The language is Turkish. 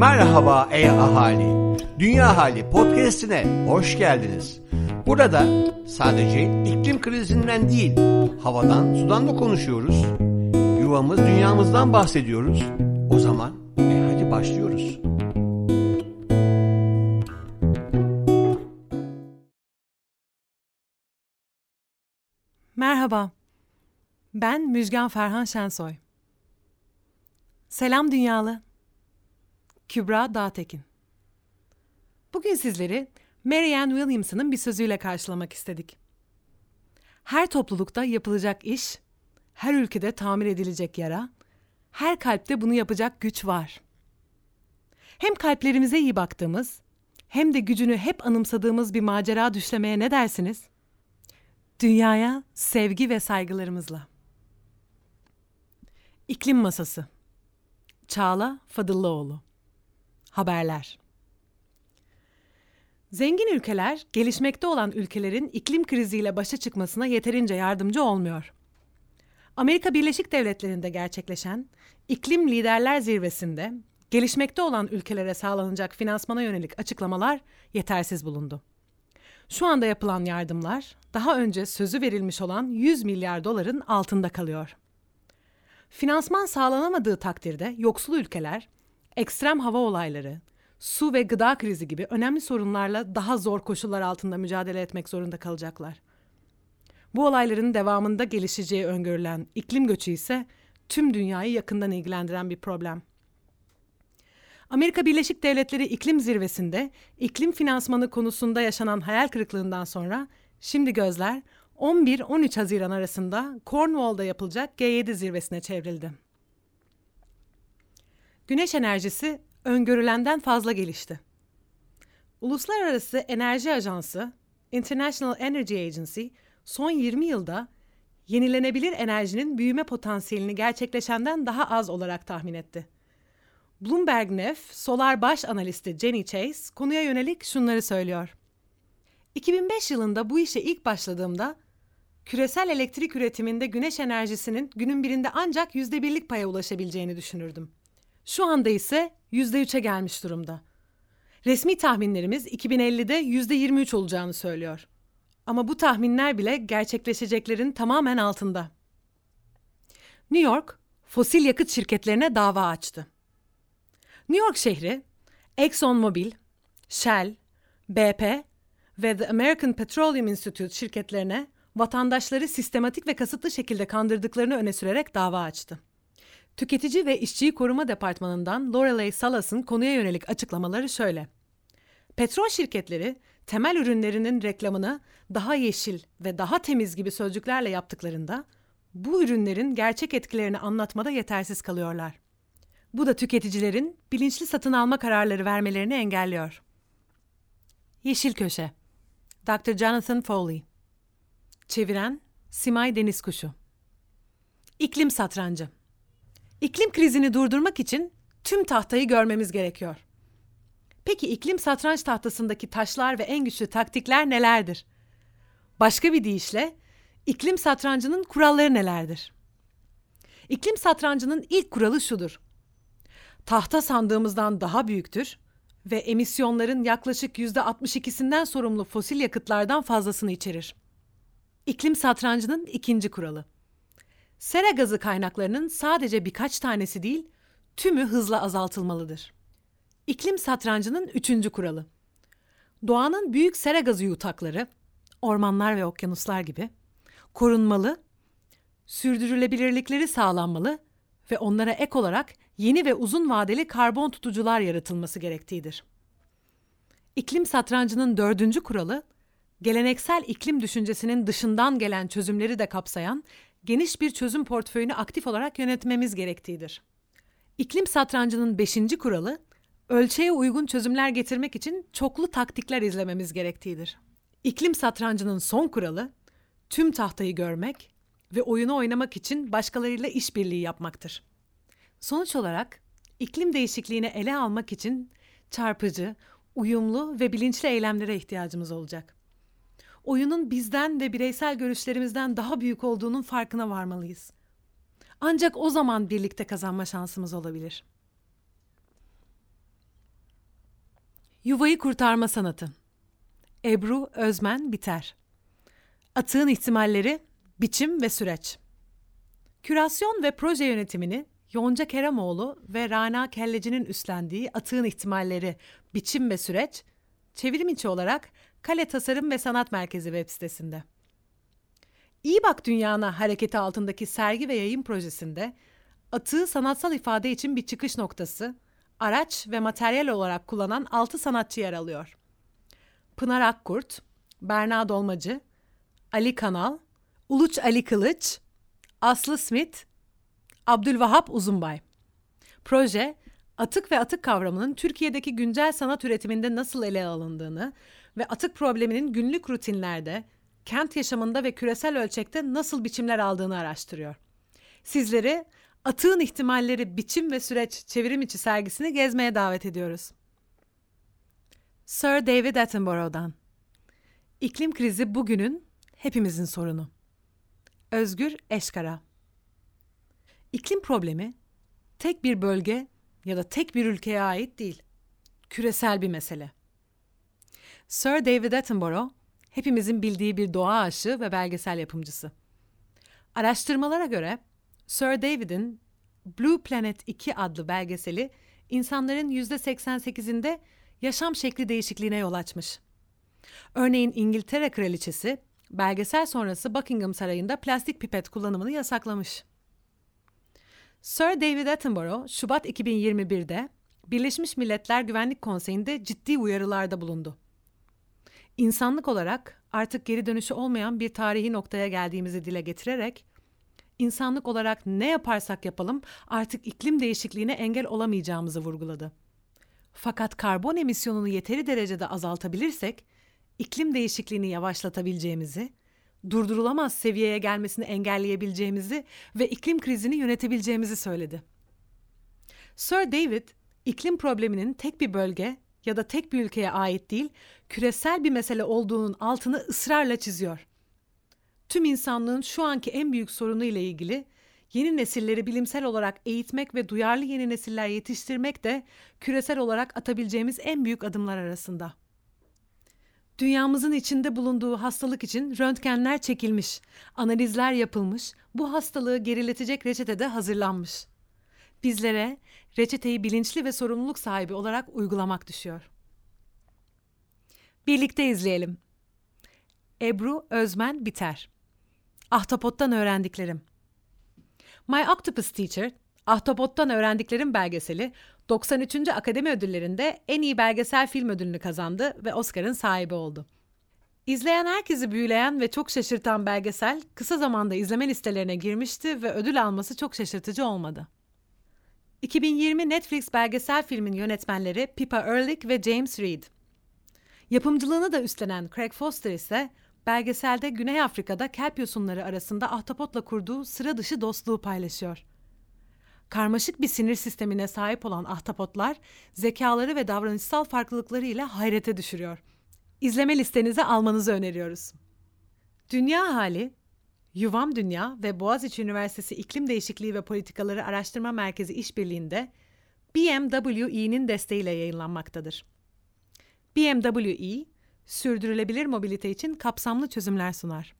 Merhaba ey ahali. Dünya Hali podcast'ine hoş geldiniz. Burada sadece iklim krizinden değil, havadan, sudan da konuşuyoruz. Yuvamız, dünyamızdan bahsediyoruz. O zaman e hadi başlıyoruz. Merhaba. Ben Müjgan Ferhan Şensoy. Selam dünyalı. Kübra Dağtekin. Bugün sizleri Marianne Williamson'ın bir sözüyle karşılamak istedik. Her toplulukta yapılacak iş, her ülkede tamir edilecek yara, her kalpte bunu yapacak güç var. Hem kalplerimize iyi baktığımız, hem de gücünü hep anımsadığımız bir macera düşlemeye ne dersiniz? Dünyaya sevgi ve saygılarımızla. İklim Masası Çağla Fadıllıoğlu Haberler Zengin ülkeler, gelişmekte olan ülkelerin iklim kriziyle başa çıkmasına yeterince yardımcı olmuyor. Amerika Birleşik Devletleri'nde gerçekleşen İklim Liderler Zirvesi'nde gelişmekte olan ülkelere sağlanacak finansmana yönelik açıklamalar yetersiz bulundu. Şu anda yapılan yardımlar daha önce sözü verilmiş olan 100 milyar doların altında kalıyor. Finansman sağlanamadığı takdirde yoksul ülkeler ekstrem hava olayları, su ve gıda krizi gibi önemli sorunlarla daha zor koşullar altında mücadele etmek zorunda kalacaklar. Bu olayların devamında gelişeceği öngörülen iklim göçü ise tüm dünyayı yakından ilgilendiren bir problem. Amerika Birleşik Devletleri İklim Zirvesi'nde iklim finansmanı konusunda yaşanan hayal kırıklığından sonra şimdi gözler 11-13 Haziran arasında Cornwall'da yapılacak G7 zirvesine çevrildi. Güneş enerjisi öngörülenden fazla gelişti. Uluslararası Enerji Ajansı, International Energy Agency, son 20 yılda yenilenebilir enerjinin büyüme potansiyelini gerçekleşenden daha az olarak tahmin etti. Bloomberg Nef, Solar Baş Analisti Jenny Chase konuya yönelik şunları söylüyor. 2005 yılında bu işe ilk başladığımda küresel elektrik üretiminde güneş enerjisinin günün birinde ancak yüzde birlik paya ulaşabileceğini düşünürdüm. Şu anda ise yüzde üçe gelmiş durumda. Resmi tahminlerimiz 2050'de yüzde 23 olacağını söylüyor. Ama bu tahminler bile gerçekleşeceklerin tamamen altında. New York, fosil yakıt şirketlerine dava açtı. New York şehri, ExxonMobil, Shell, BP ve The American Petroleum Institute şirketlerine vatandaşları sistematik ve kasıtlı şekilde kandırdıklarını öne sürerek dava açtı. Tüketici ve İşçiyi Koruma Departmanı'ndan Lorelei Salas'ın konuya yönelik açıklamaları şöyle. Petrol şirketleri temel ürünlerinin reklamını daha yeşil ve daha temiz gibi sözcüklerle yaptıklarında bu ürünlerin gerçek etkilerini anlatmada yetersiz kalıyorlar. Bu da tüketicilerin bilinçli satın alma kararları vermelerini engelliyor. Yeşil Köşe Dr. Jonathan Foley Çeviren Simay Denizkuşu İklim Satrancı İklim krizini durdurmak için tüm tahtayı görmemiz gerekiyor. Peki iklim satranç tahtasındaki taşlar ve en güçlü taktikler nelerdir? Başka bir deyişle iklim satrancının kuralları nelerdir? İklim satrancının ilk kuralı şudur. Tahta sandığımızdan daha büyüktür ve emisyonların yaklaşık %62'sinden sorumlu fosil yakıtlardan fazlasını içerir. İklim satrancının ikinci kuralı. Sera gazı kaynaklarının sadece birkaç tanesi değil, tümü hızla azaltılmalıdır. İklim satrancının üçüncü kuralı. Doğanın büyük sera gazı yutakları, ormanlar ve okyanuslar gibi, korunmalı, sürdürülebilirlikleri sağlanmalı ve onlara ek olarak yeni ve uzun vadeli karbon tutucular yaratılması gerektiğidir. İklim satrancının dördüncü kuralı, geleneksel iklim düşüncesinin dışından gelen çözümleri de kapsayan geniş bir çözüm portföyünü aktif olarak yönetmemiz gerektiğidir. İklim satrancının beşinci kuralı, ölçeğe uygun çözümler getirmek için çoklu taktikler izlememiz gerektiğidir. İklim satrancının son kuralı, tüm tahtayı görmek ve oyunu oynamak için başkalarıyla işbirliği yapmaktır. Sonuç olarak iklim değişikliğini ele almak için çarpıcı, uyumlu ve bilinçli eylemlere ihtiyacımız olacak. Oyunun bizden ve bireysel görüşlerimizden daha büyük olduğunun farkına varmalıyız. Ancak o zaman birlikte kazanma şansımız olabilir. Yuvayı kurtarma sanatı. Ebru Özmen Biter. Atığın ihtimalleri, biçim ve süreç. Kürasyon ve proje yönetimini Yonca Keremoğlu ve Rana Kelleci'nin üstlendiği Atığın ihtimalleri, biçim ve süreç, çevrim içi olarak Kale Tasarım ve Sanat Merkezi web sitesinde. İyi Bak Dünyana hareketi altındaki sergi ve yayın projesinde atığı sanatsal ifade için bir çıkış noktası, araç ve materyal olarak kullanan 6 sanatçı yer alıyor. Pınar Akkurt, Berna Dolmacı, Ali Kanal, Uluç Ali Kılıç, Aslı Smith, Abdülvahap Uzunbay. Proje, atık ve atık kavramının Türkiye'deki güncel sanat üretiminde nasıl ele alındığını ve atık probleminin günlük rutinlerde, kent yaşamında ve küresel ölçekte nasıl biçimler aldığını araştırıyor. Sizleri Atığın ihtimalleri biçim ve süreç çevirim içi sergisini gezmeye davet ediyoruz. Sir David Attenborough'dan İklim krizi bugünün hepimizin sorunu. Özgür Eşkara İklim problemi tek bir bölge ya da tek bir ülkeye ait değil. Küresel bir mesele. Sir David Attenborough hepimizin bildiği bir doğa aşığı ve belgesel yapımcısı. Araştırmalara göre Sir David'in Blue Planet 2 adlı belgeseli insanların %88'inde yaşam şekli değişikliğine yol açmış. Örneğin İngiltere Kraliçesi belgesel sonrası Buckingham Sarayı'nda plastik pipet kullanımını yasaklamış. Sir David Attenborough Şubat 2021'de Birleşmiş Milletler Güvenlik Konseyi'nde ciddi uyarılarda bulundu. İnsanlık olarak artık geri dönüşü olmayan bir tarihi noktaya geldiğimizi dile getirerek insanlık olarak ne yaparsak yapalım artık iklim değişikliğine engel olamayacağımızı vurguladı. Fakat karbon emisyonunu yeteri derecede azaltabilirsek iklim değişikliğini yavaşlatabileceğimizi, durdurulamaz seviyeye gelmesini engelleyebileceğimizi ve iklim krizini yönetebileceğimizi söyledi. Sir David, iklim probleminin tek bir bölge ya da tek bir ülkeye ait değil, küresel bir mesele olduğunun altını ısrarla çiziyor tüm insanlığın şu anki en büyük sorunu ile ilgili yeni nesilleri bilimsel olarak eğitmek ve duyarlı yeni nesiller yetiştirmek de küresel olarak atabileceğimiz en büyük adımlar arasında. Dünyamızın içinde bulunduğu hastalık için röntgenler çekilmiş, analizler yapılmış, bu hastalığı geriletecek reçete de hazırlanmış. Bizlere reçeteyi bilinçli ve sorumluluk sahibi olarak uygulamak düşüyor. Birlikte izleyelim. Ebru Özmen Biter Ahtapot'tan öğrendiklerim. My Octopus Teacher, Ahtapot'tan öğrendiklerim belgeseli 93. Akademi Ödülleri'nde en iyi belgesel film ödülünü kazandı ve Oscar'ın sahibi oldu. İzleyen herkesi büyüleyen ve çok şaşırtan belgesel kısa zamanda izleme listelerine girmişti ve ödül alması çok şaşırtıcı olmadı. 2020 Netflix belgesel filmin yönetmenleri Pippa Ehrlich ve James Reed. Yapımcılığını da üstlenen Craig Foster ise belgeselde Güney Afrika'da kelp yosunları arasında ahtapotla kurduğu sıra dışı dostluğu paylaşıyor. Karmaşık bir sinir sistemine sahip olan ahtapotlar zekaları ve davranışsal farklılıkları ile hayrete düşürüyor. İzleme listenize almanızı öneriyoruz. Dünya Hali, Yuvam Dünya ve Boğaziçi Üniversitesi İklim Değişikliği ve Politikaları Araştırma Merkezi işbirliğinde BMWE'nin desteğiyle yayınlanmaktadır. BMWE, sürdürülebilir mobilite için kapsamlı çözümler sunar.